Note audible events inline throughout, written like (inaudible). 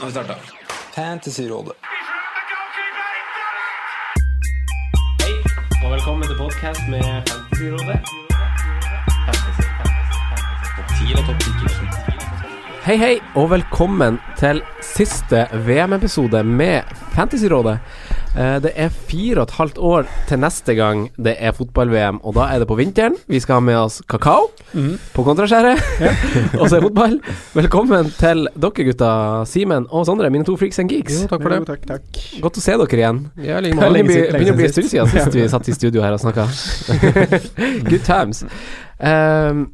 Nå har vi starta. Fantasyrådet. Hei, og velkommen til podkast med Fantasyrådet. Hei, hei, og velkommen til siste VM-episode med Fantasyrådet. Eh, Det er fire og et halvt år til neste gang det er fotball-VM, og da er det på vinteren. Vi skal ha med oss kakao på kontraskjæret, (laughs) og så er fotball. Velkommen til dere gutta, Simen og Sondre, mine to freaks and geeks. takk for det. takk, takk. Godt å se dere igjen. Ja, like Det begynner å bli en stund siden sist vi satt i studio her og snakka. (laughs) Good times. Um,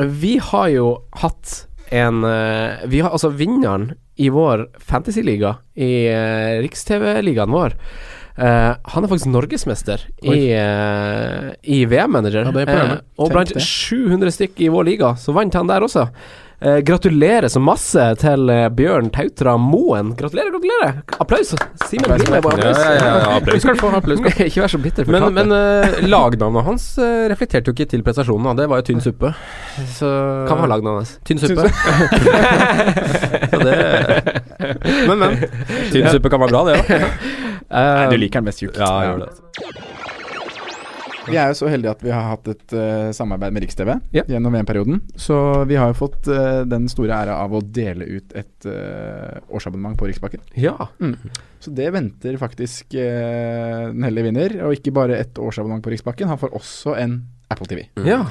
vi har jo hatt en eh, Vi har altså vinneren i vår fantasyliga, i uh, Riks-TV-ligaen vår. Uh, han er faktisk norgesmester i, uh, i VM-manager. Ja, er og blant 700 stykk i vår liga, så vant han der også. Eh, gratulerer så masse til eh, Bjørn Tautra Moen. Gratulerer, gratulerer! Applaus! Simen blir med på Ja, applaus. ja, ja, ja, applaus (laughs) skal du få. Applaus skal. Ikke vær så bitter for Men, men uh, lagnavnet hans reflekterte jo ikke til prestasjonen. Da. Det var jo tynn suppe. Så Hva var lagnavnet hans? Tynn suppe. (laughs) Så det Men, men. Tynn suppe kan være bra, det òg. Nei, Du liker den best tjukk. Ja, jeg gjør det. Vi er jo så heldige at vi har hatt et uh, samarbeid med Riks-TV Ja. gjennom VM-perioden. Så vi har jo fått uh, den store æra av å dele ut et uh, årsabonnement på Riksbakken. Ja. Så det venter faktisk uh, den heldige vinner. Og ikke bare et årsabonnement på Riksbakken, han får også en Apple TV. ja.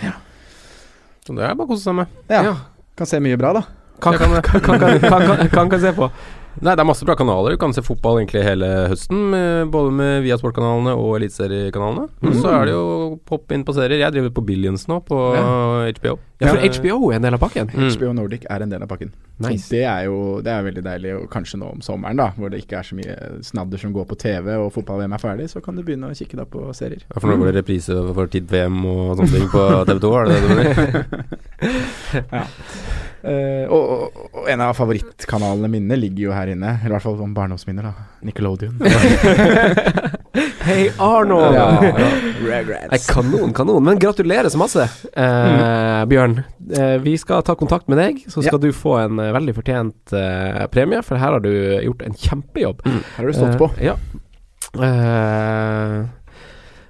Så det er bare å kose seg med. Ja, Ja. Kan se mye bra, da. Kan kan kan kan kan kan- kan kan se på. Nei, det er masse bra kanaler. Du kan se fotball egentlig hele høsten, med, både med via sportkanalene og Eliteseriekanalene. Og Så er det jo pop inn på serier. Jeg driver på Billions nå, på HBO. Ja, for Eh, HBO er en del av pakken. Mm. HBO Nordic er en del av pakken. Nice. Det er jo det er veldig deilig, og kanskje nå om sommeren, da, hvor det ikke er så mye snadder som går på TV og fotball-VM er ferdig, så kan du begynne å kikke da på serier. Ja, for nå går det reprise for Tid VM og sånne ting på (laughs) TV2, er det det du mener? (laughs) Eh, og, og, og en av favorittkanalene mine ligger jo her inne, eller i hvert fall om barndomsminner, da. Nickelodeon. (laughs) Hei, Arno! Ja, Nei, kanon, kanon. Men gratulerer så masse, eh, Bjørn. Uh, vi skal ta kontakt med deg, så skal du få en veldig fortjent premie, for her har du gjort en kjempejobb. Her har du stått på. Ja. Eh,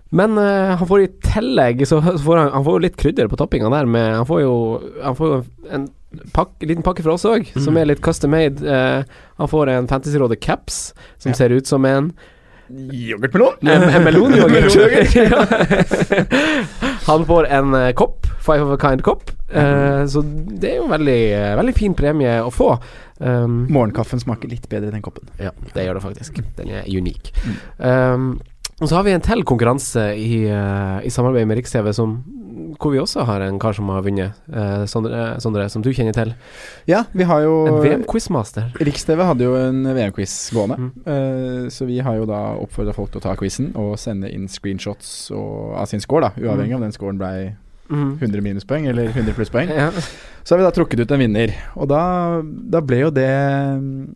men uh, han får i tillegg Så så får han, han får jo litt krydder på toppinga der. Med, han får jo Han får jo en pakk, liten pakke fra oss òg, som er litt custom made. Uh, han får en Fantasyrådet caps, som Ja. ser ut som en Yoghurtmelon! en, melonyoghurt. (laughs) (laughs) Han får en uh, kopp, Five of a Kind-kopp. Eh, så det er jo veldig, uh, veldig fin premie å få. Um, Morgenkaffen smaker litt bedre i den koppen. ja, det gjør det faktisk. Den er unik. Um, og så har vi en til konkurranse i, eh, i samarbeid med Riks-TV som hvor vi også har en kar som har vunnet. eh, Sondre, Sondre, som du kjenner til. Ja, vi har jo En VM-quizmaster. Riks-TV hadde jo en VM-quiz gående, Mm. eh, så vi har jo da oppfordra folk til å ta quizen og sende inn screenshots og, av sin score, da, uavhengig om den scoren ble Mm. 100 minuspoeng eller 100 plusspoeng. Ja. Så har vi da trukket ut en vinner, og da, da ble jo det mm,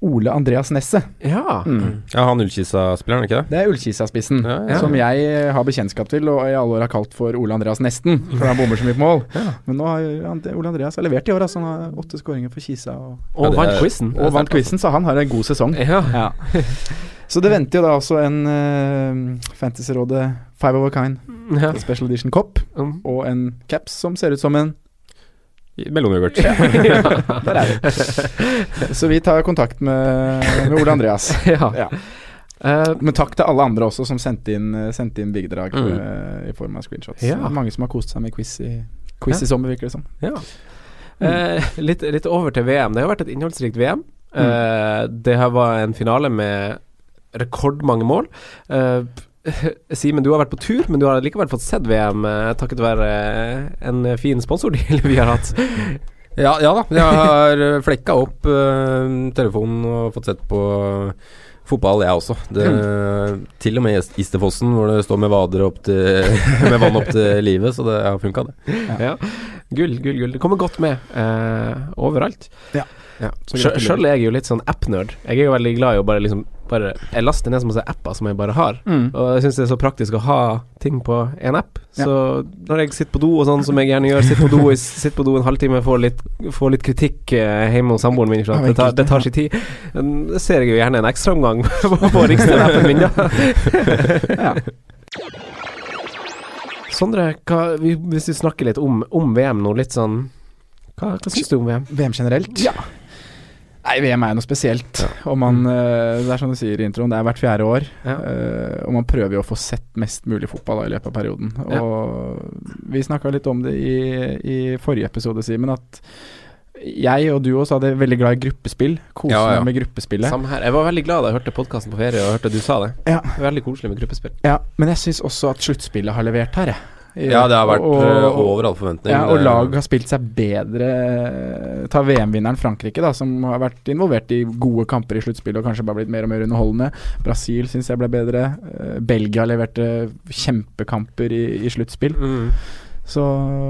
Ole Andreas Nesset. ja. Mm. Ja, han Ullkisa-spilleren, ikke det? Det er Ullkisa-spissen. Ja, ja. Som jeg har bekjentskap til og i alle år har kalt for Ole Andreas Nesten, for han bommer så mye på mål. Men nå har Ole Andreas har levert i år, altså. Han har åtte skåringer for Kisa og, Og vant quizen. og vant quizen, så han har en god sesong. Ja. Ja. Så det venter jo da også en uh, Fantasyrådet Five of a Kind ja. Special Edition kopp Mm. og en caps som ser ut som en Melonyoghurt. (laughs) Der er vi. Så vi tar kontakt med, med Ole Andreas. (laughs) ja. Ja. Eh, Men takk til alle andre også som sendte inn, sendte inn bidrag Mm. eh, i form av screenshots. Ja. Det er Mange som har kost seg med quiz i, quiz Ja. i sommer, virker det som. Ja. Eh, litt, litt over til VM. Det har vært et innholdsrikt VM. Eh, det her var en finale med rekordmange mål. Eh, (laughs) Simen, du har vært på tur, men du har likevel fått sett VM eh, takket være eh, en fin sponsordeal (laughs) vi har hatt. Ja, ja da. Jeg har flekka opp uh, telefonen og fått sett på fotball, jeg også. Det, til og med i Isterfossen, hvor det står med vader opp til (laughs) Med vann opp til livet, så det har funka, det. Ja. Gull, gull, gull. Det kommer godt med eh, overalt. Ja. ja Sjøl er jeg jo litt sånn app-nerd. Jeg er jo veldig glad i å bare liksom bare Jeg laster ned så masse apper som jeg bare har. Mm. Og jeg syns det er så praktisk å ha ting på én app. Ja. Så når jeg sitter på do og sånn, som jeg gjerne gjør, sitter på do, sitter på do en halvtime, får litt, får litt kritikk eh, hjemme hos samboeren min, for at det, tar, enkelt, det tar sin tid, Da ser jeg jo gjerne en ekstraomgang (laughs) på, på Rikstv-appen min, da. (laughs) Ja. (laughs) Sondre, hva, hvis vi snakker litt om, om VM nå, litt sånn Hva, hva syns du om VM? VM generelt? Ja. Nei, VM er noe spesielt. Og man, eh, det er som du sier i introen, det er hvert fjerde år. Ja. eh, og man prøver jo å få sett mest mulig fotball da, i løpet av perioden. Ja. Og vi snakka litt om det i, i forrige episode, Simen, at jeg og du også hadde veldig glad i gruppespill. Kose Ja, ja. meg med gruppespillet. Samme her. Jeg var veldig glad da jeg hørte podkasten på ferie og hørte du sa det. Ja. Veldig koselig med gruppespill. Ja, men jeg syns også at sluttspillet har levert her, jeg. Ja, det har vært og- og, over all forventning. Ja, og Det- lag har spilt seg bedre Ta VM-vinneren Frankrike, da, som har vært involvert i gode kamper i sluttspillet og kanskje bare blitt mer og mer underholdende. Brasil syns jeg ble bedre. Eh, Belgia leverte kjempekamper i, i sluttspill. Så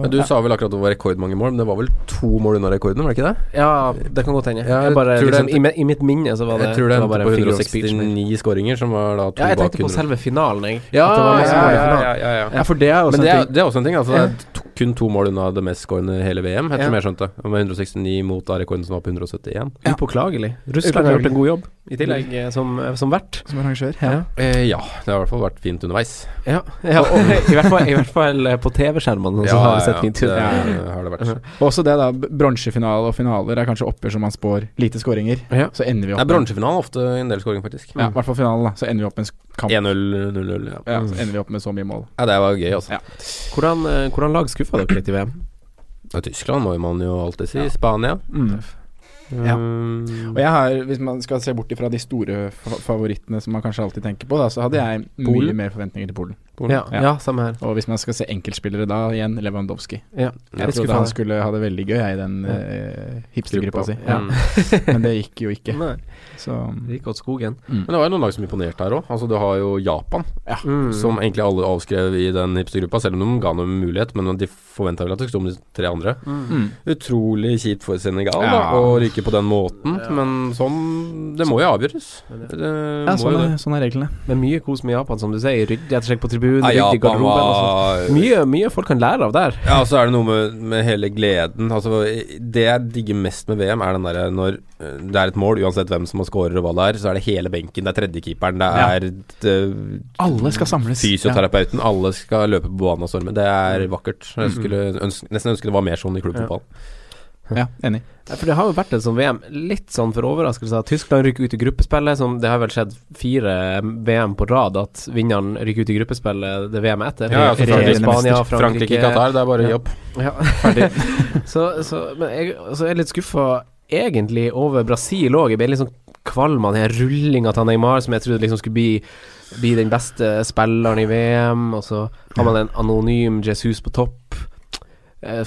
Men du ja. sa vel akkurat at det var rekordmange mål, men det var vel to mål unna rekorden, var det ikke det? Ja, det kan godt hende. Ja, jeg bare, liksom, det i, I mitt minne så var det jeg tror det det endte bare på en figure of speech, men- 169 skåringer, som var da to Ja, jeg tenkte på selve finalen, jeg. Ja, At det var ja, ja, ja, finalen. ja, ja, ja. ja, for det er også Men en det er også en ting. Altså, Det er to, kun to mål unna det mest skårende hele VM, etter Ja. jeg skjønte. Med 169 mot da rekorden som var på 171. Ja. Upåklagelig. Russland har gjort en god jobb, i tillegg eh, som, eh, som vert. som arrangør. Ja. Ja. Eh, ja, det har i hvert fall vært fint underveis. Ja, ja og, (laughs) i, hvert fall, i hvert fall eh, på TV-skjermene så har det sett fint ut. det Ja. har det vært. (laughs) Også det, da. Bronsefinale og finaler er kanskje oppgjør som man spår lite skåringer. Ja. Så ender vi opp Bronsefinalen ofte en del skåring, faktisk. Ja, i hvert fall finalen, da. Så ender vi opp med en. 1-0, 0-0. Ja. Ja, så ender vi opp med så mye mål. ja, det var gøy, altså. Ja. Hvordan, eh, hvordan lag skuffa dere litt i VM? Ja, Tyskland må man jo alltid si. Ja. Spania. Mm. Ja. Um, Og jeg har, hvis man skal se bort ifra de store favorittene som man kanskje alltid tenker på, da, så hadde jeg mye Polen? mer forventninger til Polen. Ja, Ja. ja, samme her. Og hvis man skal se enkeltspillere da, igjen Lewandowski. Ja. Jeg jeg trodde han skulle ha det veldig gøy i den Ja. uh, hipstergruppa si. Ja. Mm. Men det gikk jo ikke. Nei, Så det gikk åt skogen. Men det var jo noen lag som imponerte her òg. Altså, du har jo Japan, Mm. som egentlig alle avskrev i den hipstergruppa, selv om de ga noen mulighet. Men de forventa vel at det skulle stå om de tre andre. mm. Utrolig kjipt for Senegal Ja. da, å ryke på den måten, Ja. men sånn Det må jo avgjøres. Det Ja, sånn er, sånn er reglene. Men mye kos med Japan, som du sier. Ryddeettersjekk på tribunen, Ja, Japan garderoben. og sånt. var Mye, mye folk kan lære av der. Ja, og så er det noe med, med hele gleden. Altså, det jeg digger mest med VM, er den derre når eh, det er et mål, uansett hvem som scorer og hva det er, så er det hele benken, det er tredjekeeperen, det Ja. er det, Alle skal samles. fysioterapeuten, alle skal løpe på banen og storme. Det er Mm. vakkert. Jeg skulle ønske, nesten ønske det var mer sånn i klubbfotball. Ja, enig. Ja, For det har jo vært et sånt VM litt sånn for overraskelse. at Tyskland rykker ut i gruppespillet. Som det har vel skjedd fire VM på rad at vinneren rykker ut i gruppespillet det VM etter. Ja, altså, Frankrike- Spania, Frankrike, Qatar, det er bare jobb. (laughs) Ja, ferdig. (laughs) så, så, men jeg, er jeg litt skuffa egentlig over Brasil òg. Jeg ble litt sånn kvalm av den rullinga til Neymar, som jeg trodde liksom skulle bli, bli den beste spilleren i VM. Og så har man en anonym Jesus på topp. Eh,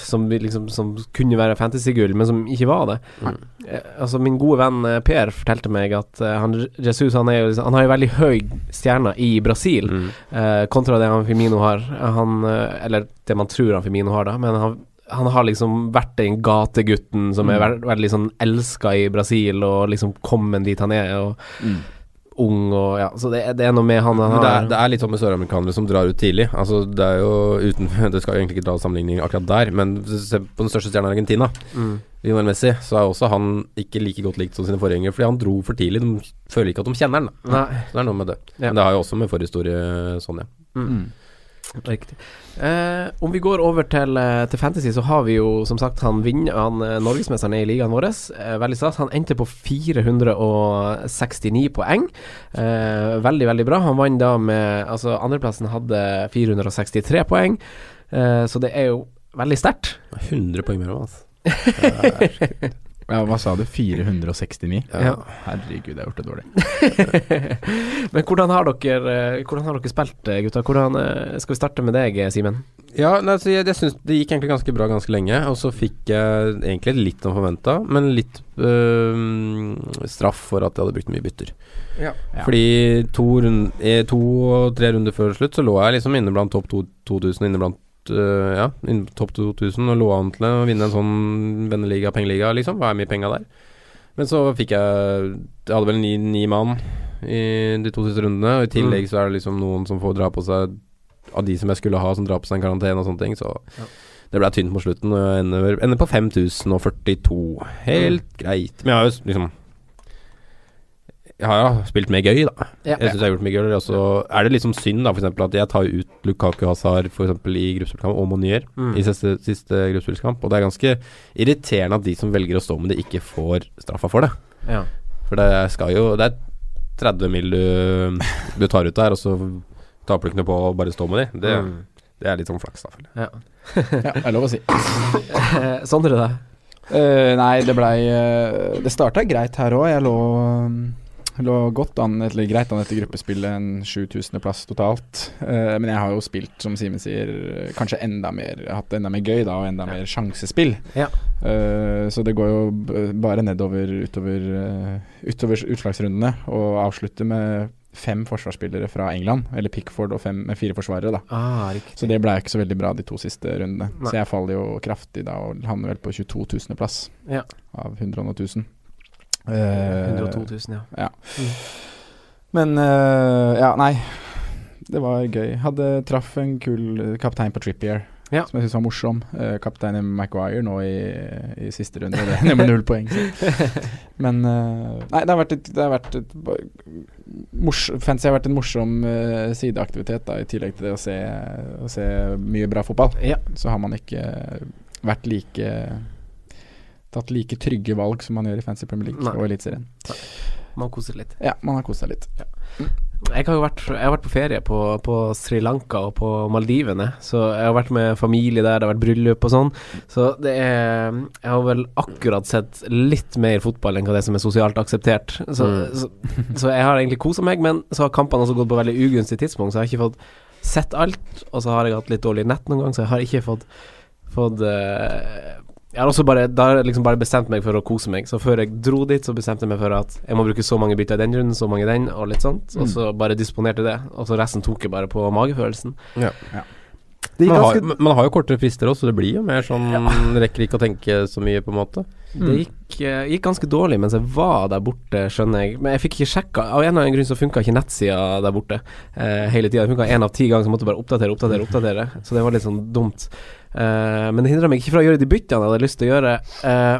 som, liksom, som kunne være fantasygull, men som ikke var det. Mm. Eh, altså Min gode venn eh, Per fortalte meg at han, Jesus han, er jo liksom, han har en veldig høy stjerne i Brasil. Mm. Eh, kontra det han Firmino har. Han, eller det man tror han Firmino har, da. Men han, han har liksom vært den gategutten som er Mm. veldig, veldig sånn elska i Brasil, og liksom kommet dit han er, og Mm. Ung og Ja, så det, det er noe med han han det er, det er litt sånn med søramerikanere som drar ut tidlig. Altså Det er jo uten (laughs) Det skal jo egentlig ikke dra sammenligning akkurat der, men se på den største stjerna i Argentina, mm. Lionel Messi, så er også han ikke like godt likt som sine forgjengere, fordi han dro for tidlig. De føler ikke at de kjenner han. Nei, Så det er noe med det. Ja. Men det har jo også med forhistorie sånn, ja. Mm. Riktig. Eh, om vi går over til, eh, til Fantasy, så har vi jo som sagt han vinner Han eh, norgesmesteren er i ligaen vår. Eh, veldig stas. Han endte på 469 poeng. Eh, veldig, veldig bra. Han vant da med Altså, andreplassen hadde 463 poeng, eh, så det er jo veldig sterkt. 100 poeng mer enn oss. (laughs) Ja, hva sa du? 469? Ja. Herregud, jeg har gjort det dårlig. (laughs) Men hvordan har dere eh, Hvordan har dere spilt, eh, gutta? Hvordan, eh, skal vi starte med deg, Simen? Ja, nei, så jeg, jeg synes det gikk egentlig ganske bra ganske lenge, og så fikk jeg egentlig litt som forventa, men litt øh, straff for at jeg hadde brukt mye bytter. Ja. Fordi to, rund, to og tre runder før slutt så lå jeg liksom inne blant topp 2000, inne blant øh, ja, topp 2000 og lå an til å vinne en sånn venneliga, pengeliga, liksom. Hva er mye penga der? Men så fikk jeg Jeg hadde vel ni, ni mann i de to siste rundene. Og i tillegg så er det liksom noen som får dra på seg Av de som jeg skulle ha, som drar på seg en karantene og sånne ting. Så Ja. det ble tynt mot slutten. Og jeg ender, ender på 5042. Helt greit. Men jeg har jo liksom Jeg har spilt mer gøy, da. Ja. Jeg syns jeg har gjort mye gøy. Og så er det liksom synd, da, eksempel at jeg tar ut Lukaku Hazar eksempel i gruppespillkamp, og Monier Mm. i siste, siste gruppespillkamp. Og det er ganske irriterende at de som velger å stå med det, ikke får straffa for det. Ja. For det skal jo Det er 30 mil du, du tar ut der, og så taper du ikke noe på å bare stå med de. Det, Mm. det er litt sånn flaks, da. føler jeg. ja. (laughs) Ja, det er lov å si. Eh, (laughs) Sondre, da? Uh, nei, det blei uh, Det starta greit her òg. Jeg lå, lå godt an, eller greit an etter gruppespillet, en 7000.-plass totalt. Eh, men jeg har jo spilt, som Simen sier, kanskje enda mer hatt enda mer gøy da, og enda mer sjansespill. Ja. Eh, så det går jo bare nedover utover, eh, utover utslagsrundene, og avslutter med fem forsvarsspillere fra England, eller Pickford og fem, med fire forsvarere, da. Ah. Så det ble ikke så veldig bra de to siste rundene. Nei. Så jeg faller jo kraftig da, og havner vel på 22 000. plass Ja. av 100 000. Eh, 102 000, ja. Men eh, ja, nei. Det var gøy. Hadde traff en kul kaptein på Trippier. Ja. Som jeg syns var morsom. Uh, kaptein Maguire nå i, i siste runde. Det er med null poeng. (laughs) Men uh, Nei, det har vært et, det har vært et mors, Fancy har vært en morsom uh, sideaktivitet, da, i tillegg til det å se, å se mye bra fotball. Ja. Så har man ikke vært like Tatt like trygge valg som man gjør i Fancy Premier League Nei. og Eliteserien. Man koser litt. Ja, man har kost seg litt. Jeg har jo vært, jeg har vært på ferie på, på Sri Lanka og på Maldivene. Så jeg har vært med familie der, det har vært bryllup og sånn. Så det er Jeg har vel akkurat sett litt mer fotball enn hva det som er sosialt akseptert. Så, Mm. så, så jeg har egentlig kosa meg, men så har kampene også gått på veldig ugunstig tidspunkt, så jeg har ikke fått sett alt. Og så har jeg hatt litt dårlig nett noen gang, så jeg har ikke fått, fått eh, jeg har også bare Da har jeg liksom bare bestemt meg for å kose meg. Så før jeg dro dit, så bestemte jeg meg for at jeg må bruke så mange biter i den runden, så mange i den, og litt sånt. Og så bare disponerte det. Og så resten tok jeg bare på magefølelsen. Ja. Ja. Det gikk Man har, ganske man har jo kortere frister også, så det blir jo mer sånn Rekker ikke å tenke så mye, på en måte. Det gikk, eh, gikk ganske dårlig mens jeg var der borte, skjønner jeg. Men jeg fikk ikke sjekka. Av en eller annen grunn så funka ikke nettsida der borte eh, hele tida. Det funka én av ti ganger, så måtte jeg bare oppdatere, oppdatere, oppdatere. Så det var litt sånn dumt. Eh, men det hindra meg ikke fra å gjøre de byttene jeg hadde lyst til å gjøre. Eh,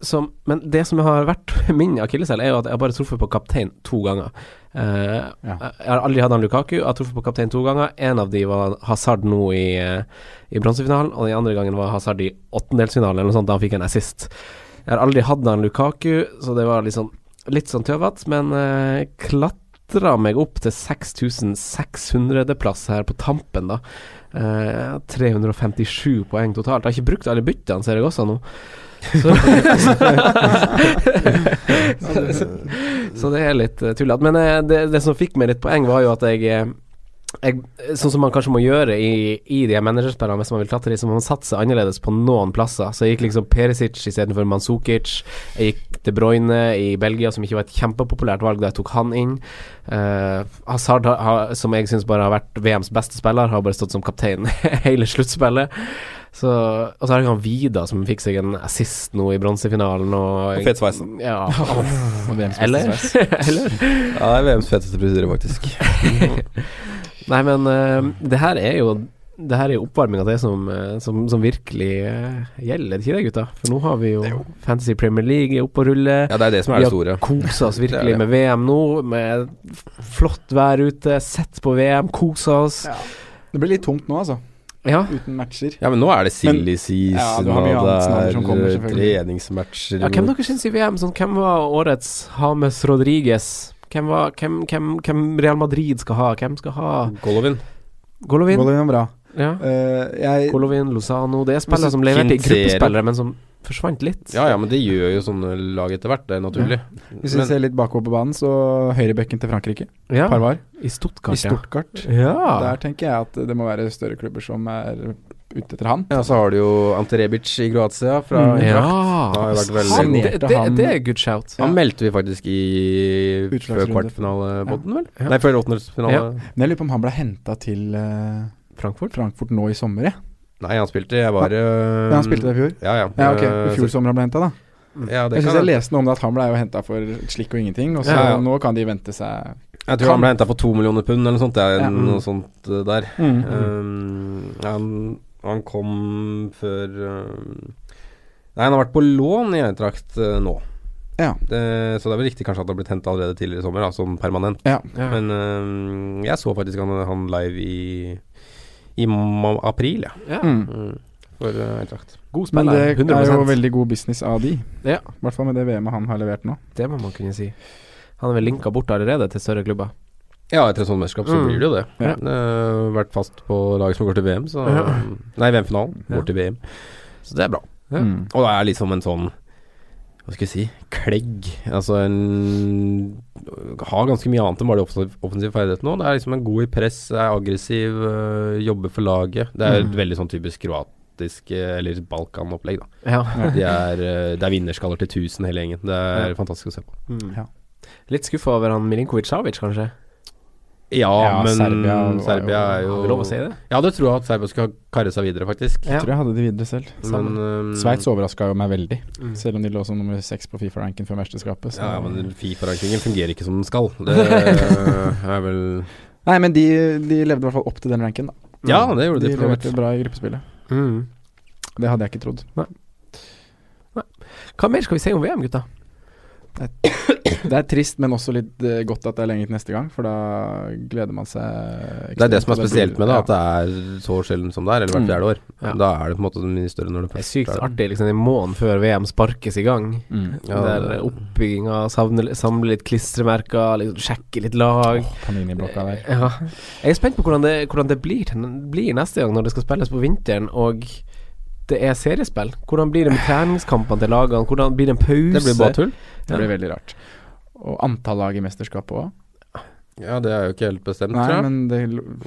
som, men det som har vært (laughs) min akilleshæl, er jo at jeg har bare truffet på kaptein to ganger. Eh, Ja. Jeg har aldri hatt han Lukaku. Jeg har truffet på kaptein to ganger. En av de var Hazard nå i, eh, i bronsefinalen, og den andre gangen var Hazard i åttendelsfinalen, eller noe sånt. Da han fikk en assist. Jeg har aldri hatt han Lukaku, så det var sånn, litt sånn tøvete, men eh, klatra meg opp til 6600.-plass her på tampen, da. Eh, 357 poeng totalt. Jeg har ikke brukt alle byttene, ser jeg også nå. Så, (laughs) så, så det er litt uh, tullete. Men eh, det, det som fikk meg litt poeng, var jo at jeg, eh, jeg Sånn som man kanskje må gjøre i, i de managerspillene hvis man vil klatre i, så må man satse annerledes på noen plasser. Så jeg gikk liksom Perisic istedenfor Manzukic. Jeg gikk De Bruyne i Belgia, som ikke var et kjempepopulært valg da jeg tok han inn. Uh, Hazard, har, som jeg syns bare har vært VMs beste spiller, har bare stått som kaptein (laughs) hele sluttspillet. Så, og så har jeg han Vida, som fikk seg en assist nå i bronsefinalen. Og, Og fet sveis, Ja. (laughs) Eller? (laughs) Eller? Ja, det er VMs feteste frisyre, faktisk. Nei, men uh, det her er jo det her er oppvarminga til det som, eh, som, som virkelig eh, gjelder, er ikke det, gutta? For nå har vi jo Fantasy Premier League oppe og rulle. Ja, det er det som er det store. Vi har Kosa oss (laughs) virkelig Det det. med VM nå, med flott vær ute, sett på VM, kosa oss. Det blir litt tungt nå, altså. Ja. Uten matcher. Ja, men nå er det silly season, Ja, du har mye og det kommer, er selvfølgelig. treningsmatcher ja hvem dere syns i VM? Sånn, hvem var årets Hames Rodriguez? Hvem, var, hvem, hvem, hvem Real Madrid skal ha? Hvem skal ha Golovin. Golovin? Golovin er bra. Ja. Uh, jeg Golovin, Lozano Det er spillere som leverte i gruppespillere, men som forsvant litt. Ja ja, men det gjør jo sånne lag etter hvert, det er naturlig. Hvis vi ser litt bakover på banen, så høyrebekken til Frankrike, Ja, Parvar, I Stuttgart, i Stuttgart. ja. Der tenker jeg at det må være større klubber som er ute etter han. Ja, så har du jo Ante Rebic i Kroatia fra Mm. Ja. Han det, det, det er good shout. Han meldte vi faktisk i før kvartfinalebåten, vel? Ja. Nei, før åttendelsfinale. Ja. Men jeg lurer på om han ble henta til uh, Frankfurt? Frankfurt nå i sommer, jeg. Nei, han spilte Jeg var uh, Ja, han spilte det i fjor. Ja, ja. Ja, ok. I Øh, fjor sommer han ble henta, da. Ja, det Jeg syns jeg leste noe om det at han ble henta for slikk og ingenting, og så Ja, ja. nå kan de vente seg Jeg tror han ble henta for to millioner pund eller noe sånt. Det er Ja. noe sånt der. Mm. Um, han, han kom før um, Nei, han har vært på lån i Eintracht uh, nå. Ja. Det, så det er vel riktig kanskje at han har blitt henta allerede tidligere i sommer, da, sånn permanent. Ja. Ja. Men um, jeg så faktisk han, han live i I ma- april, ja. Ja. Mm. Mm. For uh, Eintracht. God Men det 100 er jo veldig god business av de. Ja. I hvert fall med det VM-et han har levert nå. Det må man kunne si. Han er vel linka bort allerede til større klubber. Ja, etter et sånt mesterskap så Mm. blir det jo det. Ja. Uh, vært fast på laget som går til VM, så Ja. Nei, VM-finalen Ja. går til VM. Så det er bra. Ja. Mm. Og det er liksom en sånn Hva skal jeg si Klegg. Altså en Har ganske mye annet enn bare de offensive, ferdighetene nå. Det er liksom en god i press, er aggressiv, øh, jobber for laget. Det er Mm. et veldig sånn typisk kroatisk øh, eller Balkan-opplegg, da. Ja. det, er, øh, det er vinnerskaller til 1000 hele gjengen. Det er Ja. fantastisk å se på. Mm. Ja. Litt skuffa over han Milinkovic Savic, kanskje? Ja, Ja, men Serbia Serbia, er jo Har vi lov å si det? Jeg hadde troa at Serbia skulle karre seg videre, faktisk. Ja. Jeg tror jeg hadde de videre selv. Men um, Sveits overraska jo meg veldig, Mm. selv om de lå som nummer seks på Fifa-ranken før mesterskapet. Så. Ja, men Fifa-rankingen fungerer ikke som den skal. Det (laughs) er vel Nei, men de, de levde i hvert fall opp til den ranken, da. Ja, det gjorde De de. leverte bra i gruppespillet. Mm. Det hadde jeg ikke trodd. Hva mer skal vi si om VM, gutta? (coughs) Det er trist, men også litt eh, godt at det er lenge til neste gang, for da gleder man seg Det er det som er spesielt med det, at det er så sjelden som det er, eller hvert Mm. fjerde år. Ja. Da er det på en måte mye større når det Det er sykt er. artig liksom en måned før VM sparkes i gang. Mm. Ja, det det- oppbygginga, samle, litt klistremerker, liksom, sjekke litt lag. Panini-blokka der. Ja. Jeg er spent på hvordan det, hvordan det blir, blir neste gang når det skal spilles på vinteren og det er seriespill. Hvordan blir det med treningskampene til lagene? Hvordan blir det en pause? Det blir bare tull. Det blir veldig rart. Og antall lag i mesterskapet òg. Ja, det er jo ikke helt bestemt, Nei, tror jeg. men det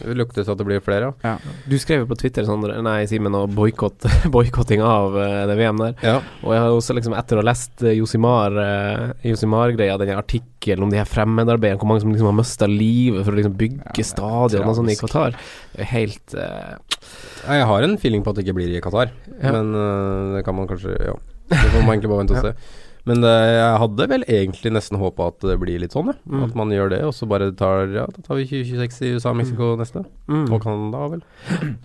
Det lukter så at det blir flere, ja. Ja. Du skrev jo på Twitter Sandra, nei Simen, og boikott, (laughs) boikotting av eh, det VM der. ja. Og jeg har også liksom etter å ha lest eh, Josimar eh, Josimar-greia, den artikkelen om de her fremmedarbeiderne, hvor mange som liksom har mista livet for å liksom bygge Ja, stadion og sånn i. Qatar. Helt uh... Jeg har en feeling på at det ikke blir i Qatar, Ja. men uh, det kan man kanskje Ja. Det får man egentlig bare vente og se. Men det, jeg hadde vel egentlig nesten håpa at det blir litt sånn, ja. Mm. At man gjør det, og så bare tar Ja, da tar vi 2026 i USA og Mexico neste. mm. Og Canada, vel. (clears throat)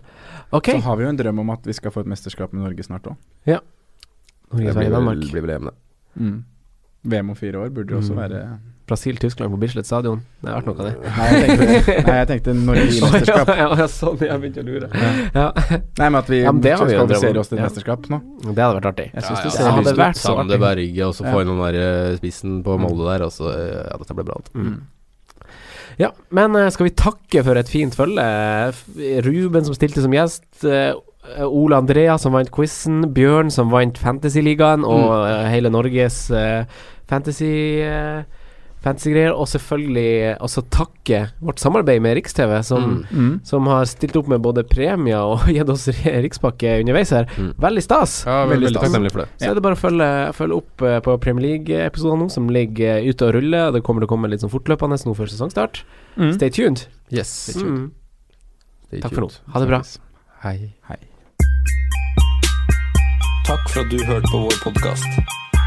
Okay. Så har vi jo en drøm om at vi skal få et mesterskap med Norge snart òg. Norge, Det blir vel, blir vel EM, det. Mm. VM om fire år burde jo også Mm. være Brasil, Tyskland på Bislett stadion. Det har vært noe av det. Nei, jeg tenkte, (laughs) nei, jeg tenkte Norge i mesterskap. ja, ja, sånn, jeg begynte å lure. Ja. Nei, men at vi Ja, men vi kvalifiserer oss til Ja. mesterskap nå. Det hadde vært artig. Jeg syns Ja, ja, ser det hadde lyst ut. vært så Sande artig. Berge, og så få inn den der eh, spissen på Molde der, og så eh, Ja, dette blir bra. Mm. Ja, men eh, skal vi takke for et fint følge? Ruben som stilte som gjest. Ole Andrea som vant quizen. Bjørn som vant Fantasyligaen. Og mm. hele Norges fantasy Fantasygreier. Og selvfølgelig også takke vårt samarbeid med Riks-TV, som, Mm. Mm. som har stilt opp med både premier og (laughs) gitt oss rikspakke underveis her. Mm. Veldig stas. Ja, Veldig veldig stas. for det. Så er det bare å følge, følge opp eh, på Premier League-episodene nå, som ligger eh, ute og ruller. Det kommer til å komme litt sånn fortløpende nå før sesongstart. Mm. Stay tuned. Yes. Mm. Stay Takk for nå. Ha det bra. Hei. Takk for at du hørte på vår podkast.